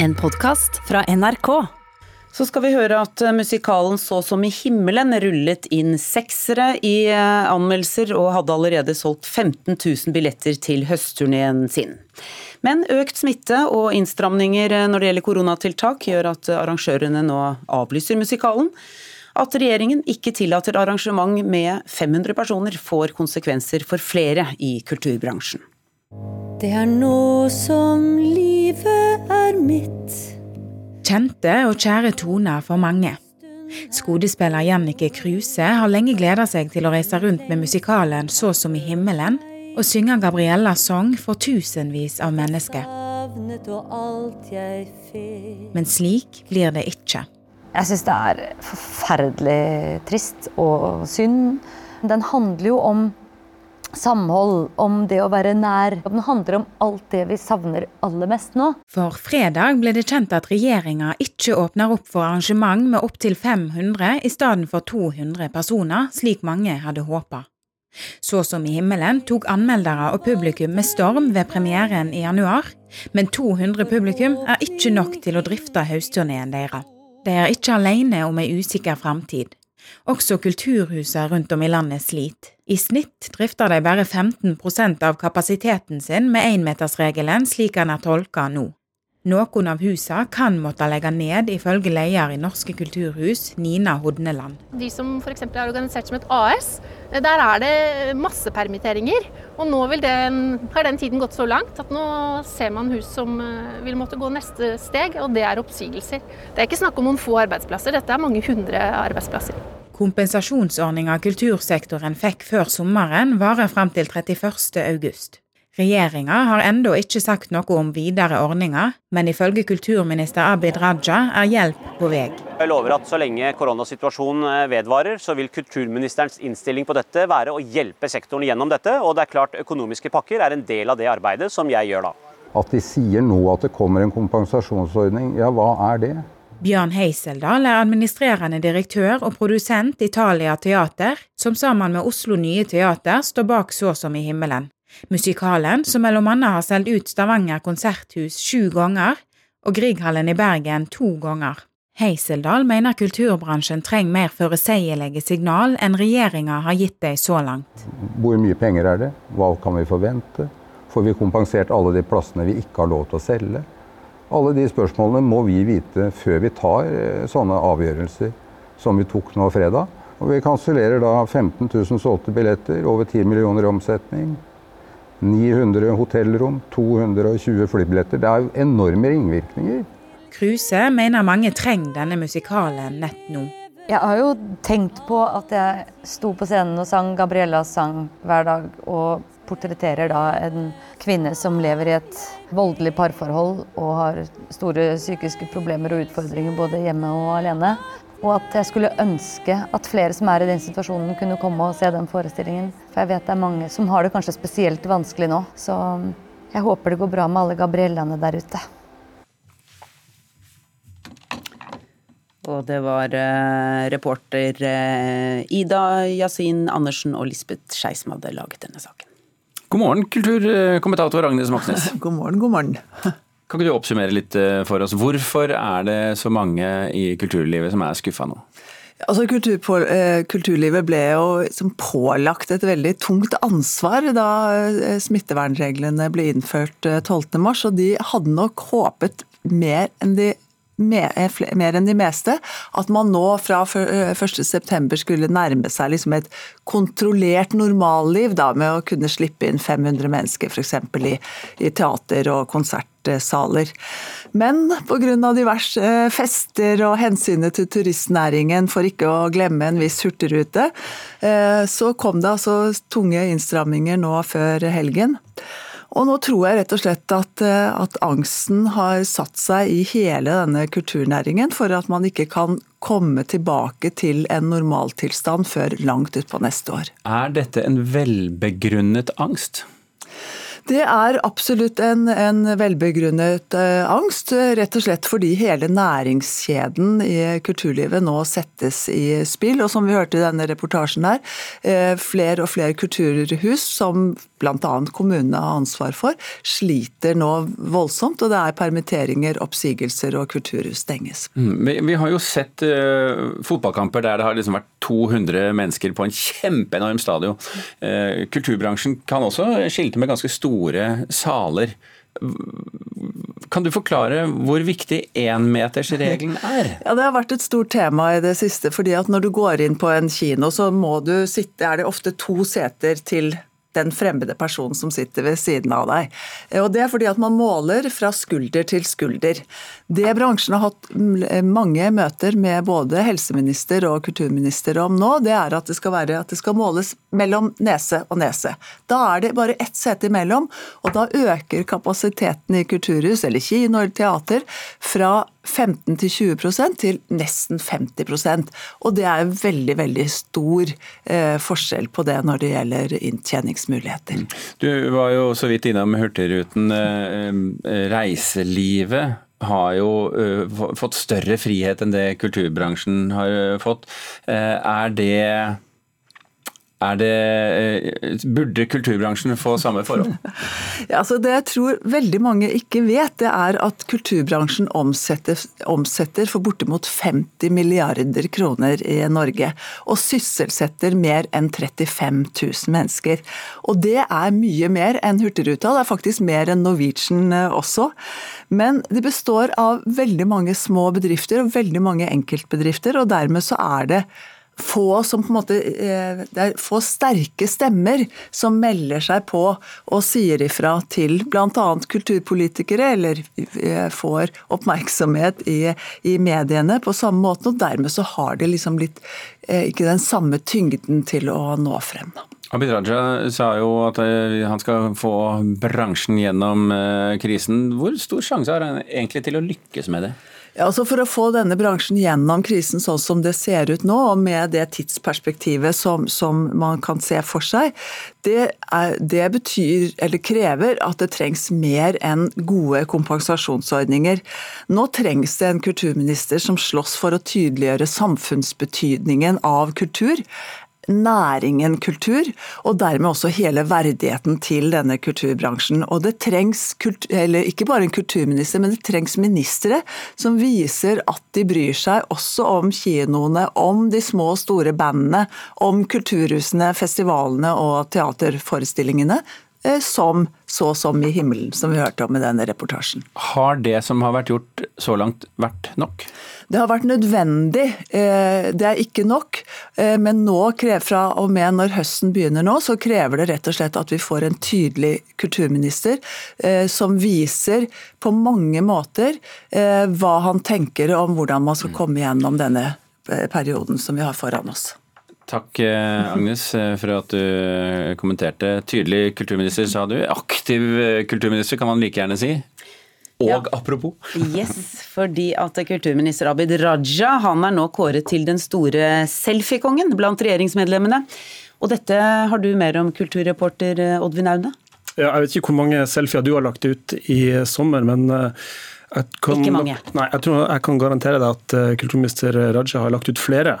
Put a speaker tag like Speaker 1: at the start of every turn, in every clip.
Speaker 1: En podkast fra NRK.
Speaker 2: Så skal vi høre at eh, musikalen Så som i himmelen rullet inn seksere i eh, anmeldelser og hadde allerede solgt 15 000 billetter til høstturneen sin. Men økt smitte og innstramninger eh, når det gjelder koronatiltak gjør at arrangørene nå avlyser musikalen. At regjeringen ikke tillater arrangement med 500 personer får konsekvenser for flere i kulturbransjen.
Speaker 3: Det er nå som livet er mitt.
Speaker 4: Kjente og kjære toner for mange. Skuespiller Jannicke Kruse har lenge gleda seg til å reise rundt med musikalen Så som i himmelen, og synge Gabriellas sang for tusenvis av mennesker. Men slik blir det ikke.
Speaker 5: Jeg syns det er forferdelig trist og synd. Den handler jo om samhold, om det å være nær. Den handler om alt det vi savner aller mest nå.
Speaker 4: For fredag ble det kjent at regjeringa ikke åpner opp for arrangement med opptil 500 i stedet for 200 personer, slik mange hadde håpa. Så som i himmelen tok anmeldere og publikum med storm ved premieren i januar, men 200 publikum er ikke nok til å drifte høstturneen deres. De er ikke alene om ei usikker framtid. Også kulturhusene rundt om i landet sliter. I snitt drifter de bare 15% av kapasiteten sin med énmetersregelen slik den er tolka nå. Noen av husene kan måtte legge ned, ifølge leder i Norske kulturhus, Nina Hodneland.
Speaker 6: De som f.eks. er organisert som et AS, der er det masse permitteringer. Og nå den, har den tiden gått så langt at nå ser man hus som eh, vil måtte gå neste steg, og det er oppsigelser. Det er ikke snakk om noen få arbeidsplasser, dette er mange hundre arbeidsplasser.
Speaker 4: Kompensasjonsordninga kultursektoren fikk før sommeren, varer frem til 31. august. Regjeringa har ennå ikke sagt noe om videre ordninger, men ifølge kulturminister Abid Raja er hjelp på vei.
Speaker 7: Jeg lover at så lenge koronasituasjonen eh, vedvarer, så vil kulturministerens innstilling på dette være å hjelpe sektoren gjennom dette. Og det er klart økonomiske pakker er en del av det arbeidet som jeg gjør da.
Speaker 8: At de sier nå at det kommer en kompensasjonsordning, ja hva er det?
Speaker 4: Bjørn Heiseldal er administrerende direktør og produsent Italia Teater, som sammen med Oslo Nye Teater står bak Så som i himmelen. Musikalen, som mellom annet har solgt ut Stavanger konserthus sju ganger og Grieghallen i Bergen to ganger. Heiseldal mener kulturbransjen trenger mer forutsigelige signal enn regjeringa har gitt dem så langt.
Speaker 8: Hvor mye penger er det? Hva kan vi forvente? Får vi kompensert alle de plassene vi ikke har lov til å selge? Alle de spørsmålene må vi vite før vi tar eh, sånne avgjørelser som vi tok nå fredag. Og vi kansellerer da 15 000 solgte billetter, over 10 millioner i omsetning. 900 hotellrom, 220 flybilletter. Det er enorme ringvirkninger.
Speaker 4: Kruse mener mange trenger denne musikalen nett nå.
Speaker 5: Jeg har jo tenkt på at jeg sto på scenen og sang Gabriellas sang hver dag, og portretterer da en kvinne som lever i et voldelig parforhold og har store psykiske problemer og utfordringer både hjemme og alene. Og at jeg skulle ønske at flere som er i den situasjonen, kunne komme og se den forestillingen. For jeg vet det er mange som har det kanskje spesielt vanskelig nå. Så jeg håper det går bra med alle Gabriellaene der ute.
Speaker 2: Og det var uh, reporter uh, Ida Yasin Andersen og Lisbeth Skei som hadde laget denne saken.
Speaker 9: God morgen, kulturkommentator Agnes Moxnes.
Speaker 10: god morgen, god morgen.
Speaker 9: Kan ikke du oppsummere litt eh, for oss? Hvorfor er det så mange i kulturlivet som er skuffa nå?
Speaker 10: Altså, kultur, eh, kulturlivet ble jo liksom pålagt et veldig tungt ansvar da eh, smittevernreglene ble innført 12.3, og de hadde nok håpet mer enn de mer enn de meste, at man nå fra 1.9 skulle nærme seg liksom et kontrollert normalliv da, med å kunne slippe inn 500 mennesker f.eks. I, i teater og konsertsaler. Men pga. diverse fester og hensynet til turistnæringen, for ikke å glemme en viss hurtigrute, så kom det altså tunge innstramminger nå før helgen. Og nå tror jeg rett og slett at, eh, at, angsten har satt seg i hele denne kulturnæringen for at man ikke kan komme tilbake til en normaltilstand før langt utpå neste år.
Speaker 9: Er dette en velbegrunnet angst?
Speaker 10: Det er absolutt en, en velbegrunnet uh, angst, rett og slett fordi hele næringskjeden i kulturlivet nå settes i spill. Og som vi hørte i denne reportasjen her, uh, flere og flere kulturhus som bl.a. kommunene har ansvar for, sliter nå voldsomt. Og det er permitteringer, oppsigelser og kulturhus stenges.
Speaker 9: Mm, vi, vi, har jo sett uh, fotballkamper der det har liksom vært 200 mennesker på en kjempeenorm stadion. kulturbransjen kan også skilte med ganske store saler. Kan du forklare hvor viktig énmetersregelen er?
Speaker 10: Ja, Det har vært et stort tema i det siste. fordi at Når du går inn på en kino, så må du sitte, er det ofte to seter til den fremmede personen som sitter ved siden av deg. Og Det er fordi at man måler fra skulder til skulder. Det bransjen har hatt mange møter med både helseminister og kulturminister om nå, det er at det skal, være, at det skal måles mellom nese og nese. Da er det bare ett sete imellom, og da øker kapasiteten i kulturhus eller kino eller teater fra 15 20% til nesten 50% Og det er veldig veldig stor eh, forskjell på det når det gjelder inntjeningsmuligheter.
Speaker 9: Du var jo så vidt innom Hurtigruten. Eh, eh, reiselivet har jo eh, fått større frihet enn det kulturbransjen har fått. Uh, er det det, eh, burde kulturbransjen få samme forhold?
Speaker 10: Ja, altså det jeg tror veldig mange ikke vet, det er at kulturbransjen omsetter, omsetter for bortimot 50 milliarder kroner i Norge. Og sysselsetter mer enn 35 000 mennesker. Og det er mye mer enn Hurtigruta, det er faktisk mer enn Norwegian eh, også. Men det består av veldig mange små bedrifter og veldig mange enkeltbedrifter, og dermed så er det få som på en måte eh, Det er få sterke stemmer som melder seg på og sier ifra til bl.a. kulturpolitikere, eller eh, får oppmerksomhet i, i, mediene på samme måte. Og dermed så har de liksom litt eh, ikke den samme tyngden til å nå frem.
Speaker 9: Abid Raja sa jo at han skal få bransjen gjennom krisen. Hvor stor sjanse har han egentlig til å lykkes med det?
Speaker 10: Altså For å få denne bransjen gjennom krisen sånn som det ser ut nå, og med det tidsperspektivet som, som man kan se for seg, det, er, det, betyr, eller krever, at det trengs mer enn gode kompensasjonsordninger. Nå trengs det en kulturminister som slåss for å tydeliggjøre samfunnsbetydningen av kultur næringen kultur, og dermed også hele verdigheten til denne kulturbransjen. Og det trengs, ikke bare en kulturminister, men det trengs ministre som viser at de bryr seg også om kinoene, om de små og store bandene, om kulturhusene, festivalene og teaterforestillingene som så som i himmelen, som vi hørte om i denne reportasjen.
Speaker 9: Har det som har vært gjort så langt, vært nok?
Speaker 10: Det har vært nødvendig. Eh, det er ikke nok. Eh, men nå, fra og med når høsten begynner nå, så krever det rett og slett at vi får en tydelig kulturminister eh, som viser på mange måter hva han tenker om hvordan man skal komme gjennom denne perioden som vi har foran oss.
Speaker 9: Takk Agnes for at du kommenterte. Tydelig kulturminister, sa du. Aktiv kulturminister kan man like gjerne si. Og ja. apropos.
Speaker 2: yes, fordi at kulturminister Abid Raja han er nå kåret til den store selfiekongen blant regjeringsmedlemmene. Og dette har du mer om, kulturreporter Oddvin Aune?
Speaker 11: Ja, jeg vet ikke hvor mange selfier du har lagt ut i sommer, men eh,
Speaker 2: kan, ikke mange.
Speaker 11: Nei, jeg tror jeg kan garantere deg at eh, kulturminister Raja har lagt ut flere.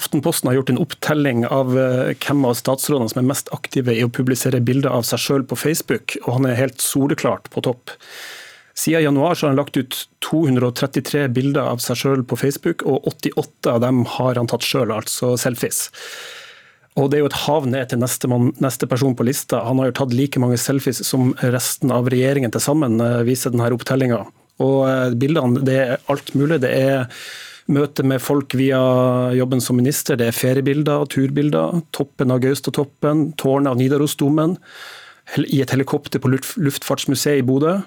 Speaker 11: Aftenposten har gjort en opptelling av eh, hvem av statsrådene som er mest aktive i å publisere bilder av seg sjøl på Facebook, og han er helt soleklart på topp. Siden januar har han lagt ut 233 bilder av seg sjøl på Facebook, og 88 av dem har han tatt sjøl, altså selfies. Og Det er jo et hav ned til neste, man, neste, person på lista. Han har jo tatt like mange selfies som resten av regjeringen til sammen, eh, viser denne opptellinga. Og eh, Bildene det er alt mulig. Det er møte med folk via jobben som minister, det er feriebilder, turbilder, toppen av Gaustatoppen, tårnet av Nidarosdomen, i et helikopter på Luftfartsmuseet i Bodø.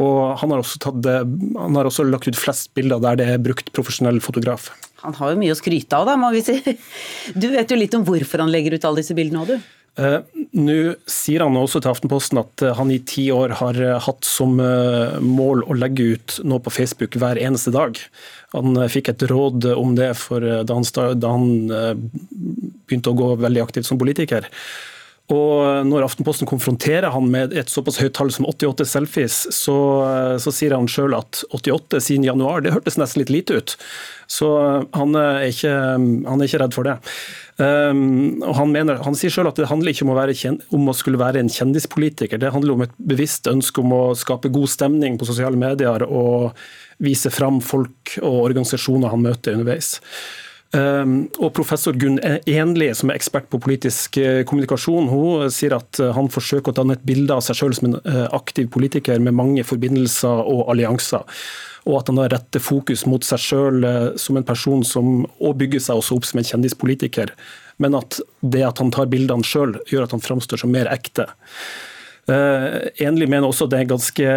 Speaker 11: Og han har, tatt, han har, også lagt ut flest bilder der det er brukt profesjonell fotograf.
Speaker 2: Han har jo mye å skryte av, da, må vi si. Du vet jo litt om hvorfor han legger ut alle disse bildene òg, du?
Speaker 11: Uh, Nå sier han også til Aftenposten at uh, han i ti år har uh, hatt som mål å legge ut noe på Facebook hver eneste dag. Han fikk et råd om det da da han begynte å gå veldig aktivt som politiker. Og når Aftenposten konfronterer han med et såpass høyt tall som 88 selfies, så, så sier han sjøl at 88 siden januar, det hørtes nesten litt lite ut. Så han er ikke, han er ikke redd for det. Um, og han, mener, han sier sjøl at det handler ikke om å, være, om å skulle være en kjendispolitiker, det handler om et bevisst ønske om å skape god stemning på sosiale medier og vise fram folk og organisasjoner han møter underveis. Ehm, og professor Gunn Enli, som er ekspert på politisk eh, kommunikasjon, hun sier at eh, han forsøker å danne et bilde av seg selv som en eh, aktiv politiker med mange forbindelser og allianser. Og at han da retter fokus mot seg selv som en person som òg bygger seg også opp som en kjendispolitiker. Men at det at han tar bildene sjøl, gjør at han framstår som mer ekte. Uh, Enlig mener også det er ganske,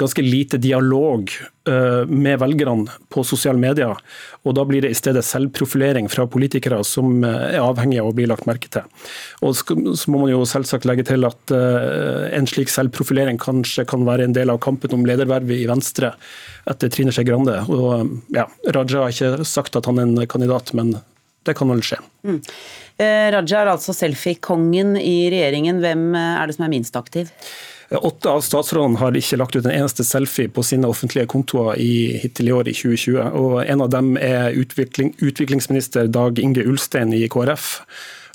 Speaker 11: ganske lite dialog uh, med velgerne på sosiale medier. og Da blir det i stedet selvprofilering fra politikere som uh, er avhengig av å bli lagt merke til. Og Så må man jo selvsagt legge til at en slik selvprofilering kanskje kan være en del av kampen om ledervervet i Venstre etter Trine Skei Grande. Og, ja, Raja har ikke sagt at han er en kandidat, men det kan vel skje. Mm.
Speaker 2: Eh, Raja er altså selfie-kongen i regjeringen. Hvem eh, er det som er minst aktiv?
Speaker 11: Åtte av statsrådene har ikke lagt ut en eneste selfie på sine offentlige kontoer i, hittil i år, i 2020. Og En av dem er utvikling, utviklingsminister Dag Inge Ulstein i KrF.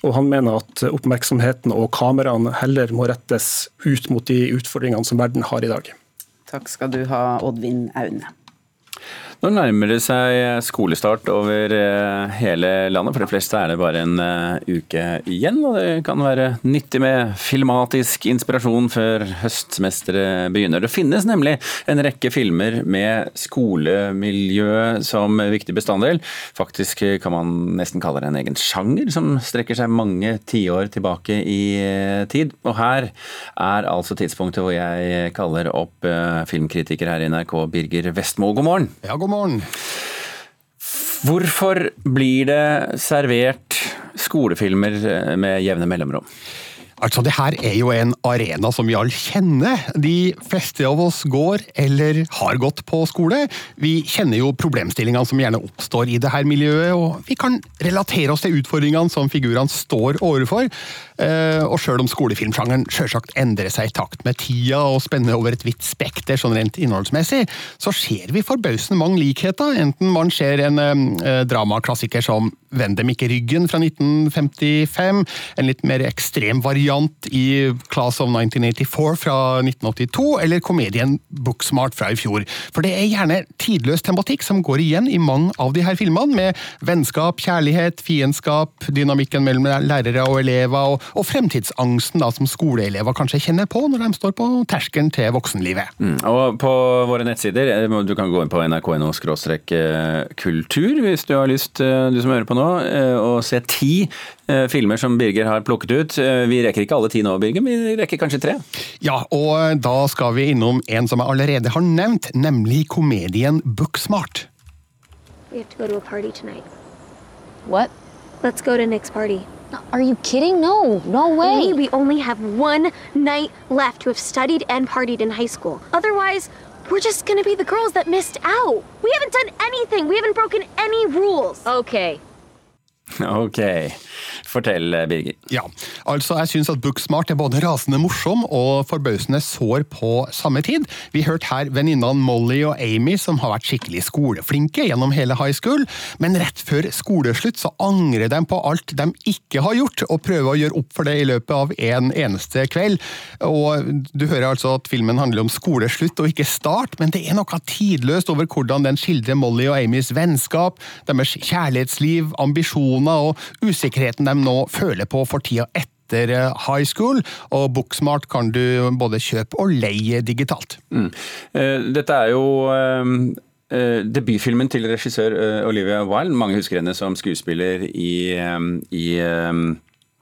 Speaker 11: Og Han mener at oppmerksomheten og kameraene heller må rettes ut mot de utfordringene som verden har i dag.
Speaker 2: Takk skal du ha, Oddvin Aune.
Speaker 9: Nå nærmer det seg skolestart over eh, hele landet. For de fleste er det bare en eh, uke igjen, og det kan være nyttig med filmatisk inspirasjon før høstsemesteret begynner. Det finnes nemlig en rekke filmer med skolemiljø som viktig bestanddel. Faktisk kan man nesten kalle det en egen sjanger, som strekker seg mange tiår tilbake i eh, tid. Og her er altså tidspunktet hvor jeg kaller opp filmkritiker her i NRK, Birger Vestmo. God morgen.
Speaker 12: Ja, god morgen morgen.
Speaker 9: Hvorfor blir det servert skolefilmer med jevne mellomrom?
Speaker 12: Altså, det her er jo en arena som vi alle kjenner. De fleste av oss går eller har gått på skole. Vi kjenner jo problemstillingene som gjerne oppstår i det her miljøet, og vi kan relatere oss til utfordringene som figurene står overfor. Eh, og sjøl om skolefilmsjangeren sjølsagt endrer seg i takt med tida og spenner over et vidt spekter sånn rent innholdsmessig, så ser vi forbausende mange likheter, enten man ser en eh, dramaklassiker som Vend dem ikke ryggen fra 1955, en litt mer ekstrem variant i Class of 1984 fra 1982, eller komedien Booksmart fra i fjor. For det er gjerne tidløs tematikk som går igjen i mange av de her filmene, med vennskap, kjærlighet, fiendskap, dynamikken mellom lærere og elever, og og fremtidsangsten da, som skoleelever kanskje kjenner på når de står på terskelen til voksenlivet.
Speaker 9: Mm, og På våre nettsider, eh, du kan gå inn på nrk.no eh, kultur hvis du har lyst, eh, du som hører på nå, og se ti filmer som Birger har plukket ut. Vi rekker ikke alle ti nå, Birger, men vi rekker kanskje tre?
Speaker 12: Ja, og da skal vi innom en som jeg allerede har nevnt, nemlig komedien Booksmart.
Speaker 13: We have to go to a party tonight. What? Let's go to Nick's party. Are you kidding? No, no way. We only have one night left to have studied and partied in high school. Otherwise, we're just gonna be the girls that missed out. We haven't done anything. We haven't broken any rules. Okay.
Speaker 9: Okay. Fortell, Birger.
Speaker 12: Ja, altså Jeg syns at Booksmart er både rasende morsom og forbausende sår på samme tid. Vi hørte her venninnene Molly og Amy som har vært skikkelig skoleflinke gjennom hele high school, men rett før skoleslutt så angrer de på alt de ikke har gjort, og prøver å gjøre opp for det i løpet av en eneste kveld. Og Du hører altså at filmen handler om skoleslutt og ikke start, men det er noe tidløst over hvordan den skildrer Molly og Amys vennskap, deres kjærlighetsliv, ambisjoner og usikkerheten de nå føler på for tida etter eh, high school, og Booksmart kan du både kjøpe og leie digitalt. Mm.
Speaker 9: Eh, dette er jo eh, debutfilmen til regissør Olivia Wilde. Mange husker henne som skuespiller i, i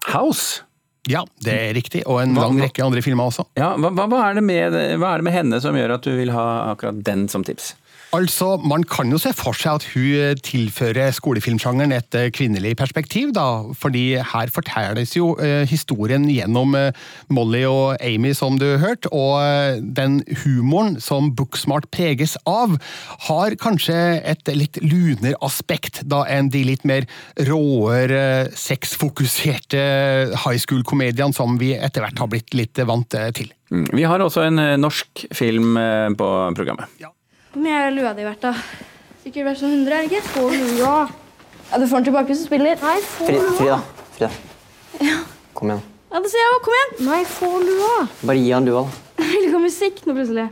Speaker 9: House.
Speaker 12: Ja, det er riktig, og en lang rekke andre filmer også.
Speaker 9: Ja, hva, hva, er med, hva, er det med, henne som gjør at du vil ha akkurat den som tips?
Speaker 12: Altså, Man kan jo se for seg at hun eh, tilfører skolefilmsjangeren et eh, kvinnelig perspektiv, da. Fordi her fortelles jo eh, historien gjennom eh, Molly og Amy, som du hørte. Og eh, den humoren som Booksmart preges av, har kanskje et litt lunere aspekt da enn de litt mer råere, sexfokuserte high school komediene som vi etter hvert har blitt litt vant til.
Speaker 9: Mm. Vi har også en norsk film på programmet.
Speaker 14: Hvor mye er lua di verdt, da? Sikkert verdt sånn 100, er det ikke? Får lua. Ja, Du får den tilbake hvis du spiller. Nei, få
Speaker 15: Fri, Frida. Frida.
Speaker 14: Ja.
Speaker 15: Kom igjen.
Speaker 14: Ja, det sier jeg òg. Kom igjen. Nei, få lua.
Speaker 15: Bare gi han lua, da.
Speaker 14: Jeg vil ikke ha musikk nå plutselig.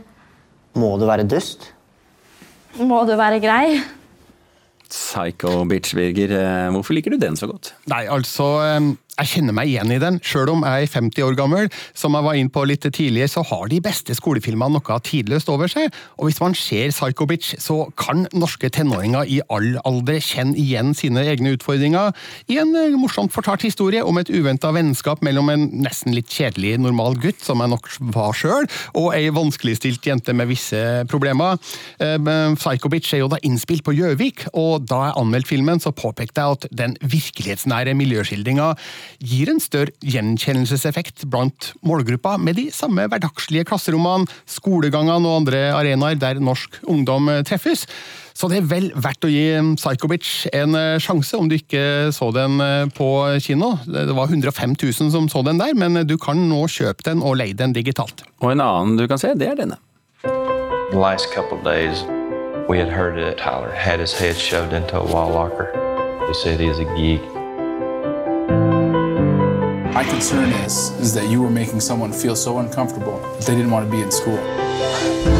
Speaker 15: Må du være dust?
Speaker 14: Må du være grei?
Speaker 9: Psycho bitch, Birger. Hvorfor liker du den så godt?
Speaker 12: Nei, altså jeg kjenner meg igjen i den. Sjøl om jeg er 50 år gammel, som jeg var inn på litt tidligere, så har de beste skolefilmene noe tidløst over seg. Og hvis man ser Psycho Bitch, så kan norske tenåringer i all alder kjenne igjen sine egne utfordringer i en eh, morsomt fortalt historie om et uventa vennskap mellom en nesten litt kjedelig normal gutt, som jeg nok var sjøl, og ei vanskeligstilt jente med visse problemer. Eh, Psycho Bitch er jo da innspilt på Gjøvik, og da jeg anmeldte filmen, så påpekte jeg at den virkelighetsnære miljøskildringa gir en større gjenkjennelseseffekt blant målgruppa, med de samme hverdagslige klasserommene, skolegangene og andre arenaer der norsk ungdom treffes. Så det er vel verdt å gi Psycho Bitch en eh, sjanse, om du ikke så den eh, på kino. Det var 105 000 som så den der, men du kan nå kjøpe den og leie den digitalt.
Speaker 9: Og en annen du kan se, det er denne.
Speaker 16: The last couple of days, we had heard that Tyler had his head shoved into a wall locker. They said he's a geek.
Speaker 17: My concern is, is that you were making someone feel so uncomfortable that they didn't want to be in school.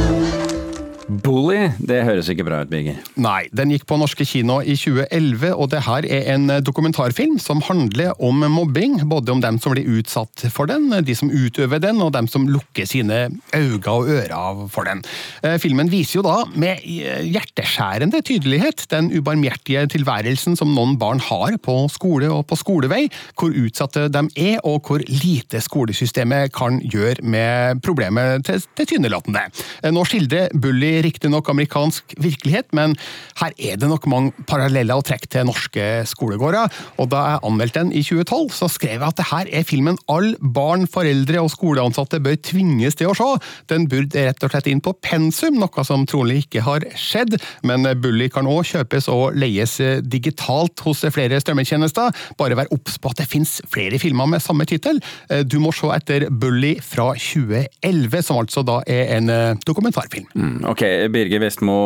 Speaker 9: Bully, det høres ikke bra ut, Birger.
Speaker 12: Nei, den gikk på norske kino i 2011, og det her er en dokumentarfilm som handler om mobbing. Både om dem som blir utsatt for den, de som utøver den, og dem som lukker sine øyne og ører for den. Eh, filmen viser jo da med hjerteskjærende tydelighet den ubarmhjertige tilværelsen som noen barn har på skole og på skolevei, hvor utsatte de er, og hvor lite skolesystemet kan gjøre med problemet tilsynelatende. Eh, nå skildrer Bully riktignok amerikansk virkelighet, men her er det nok mange paralleller å trekke til norske skolegårder. Og da jeg anmeldte den i 2012, så skrev jeg at det her er filmen all barn, foreldre og skoleansatte bør tvinges til å se. Den burde rett og slett inn på pensum, noe som trolig ikke har skjedd. Men Bully kan òg kjøpes og leies digitalt hos flere strømmetjenester. Bare vær obs på at det finnes flere filmer med samme tittel. Du må se etter Bully fra 2011, som altså da er en dokumentarfilm.
Speaker 9: Mm, ok, Birger Vestmo,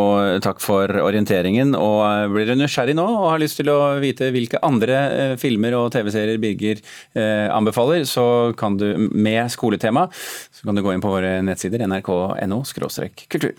Speaker 9: takk for orienteringen. og Blir du nysgjerrig nå og har lyst til å vite hvilke andre eh, filmer og TV-serier Birger eh, anbefaler, så kan du med skoletema så kan du gå inn på våre nettsider nrk.no kultur.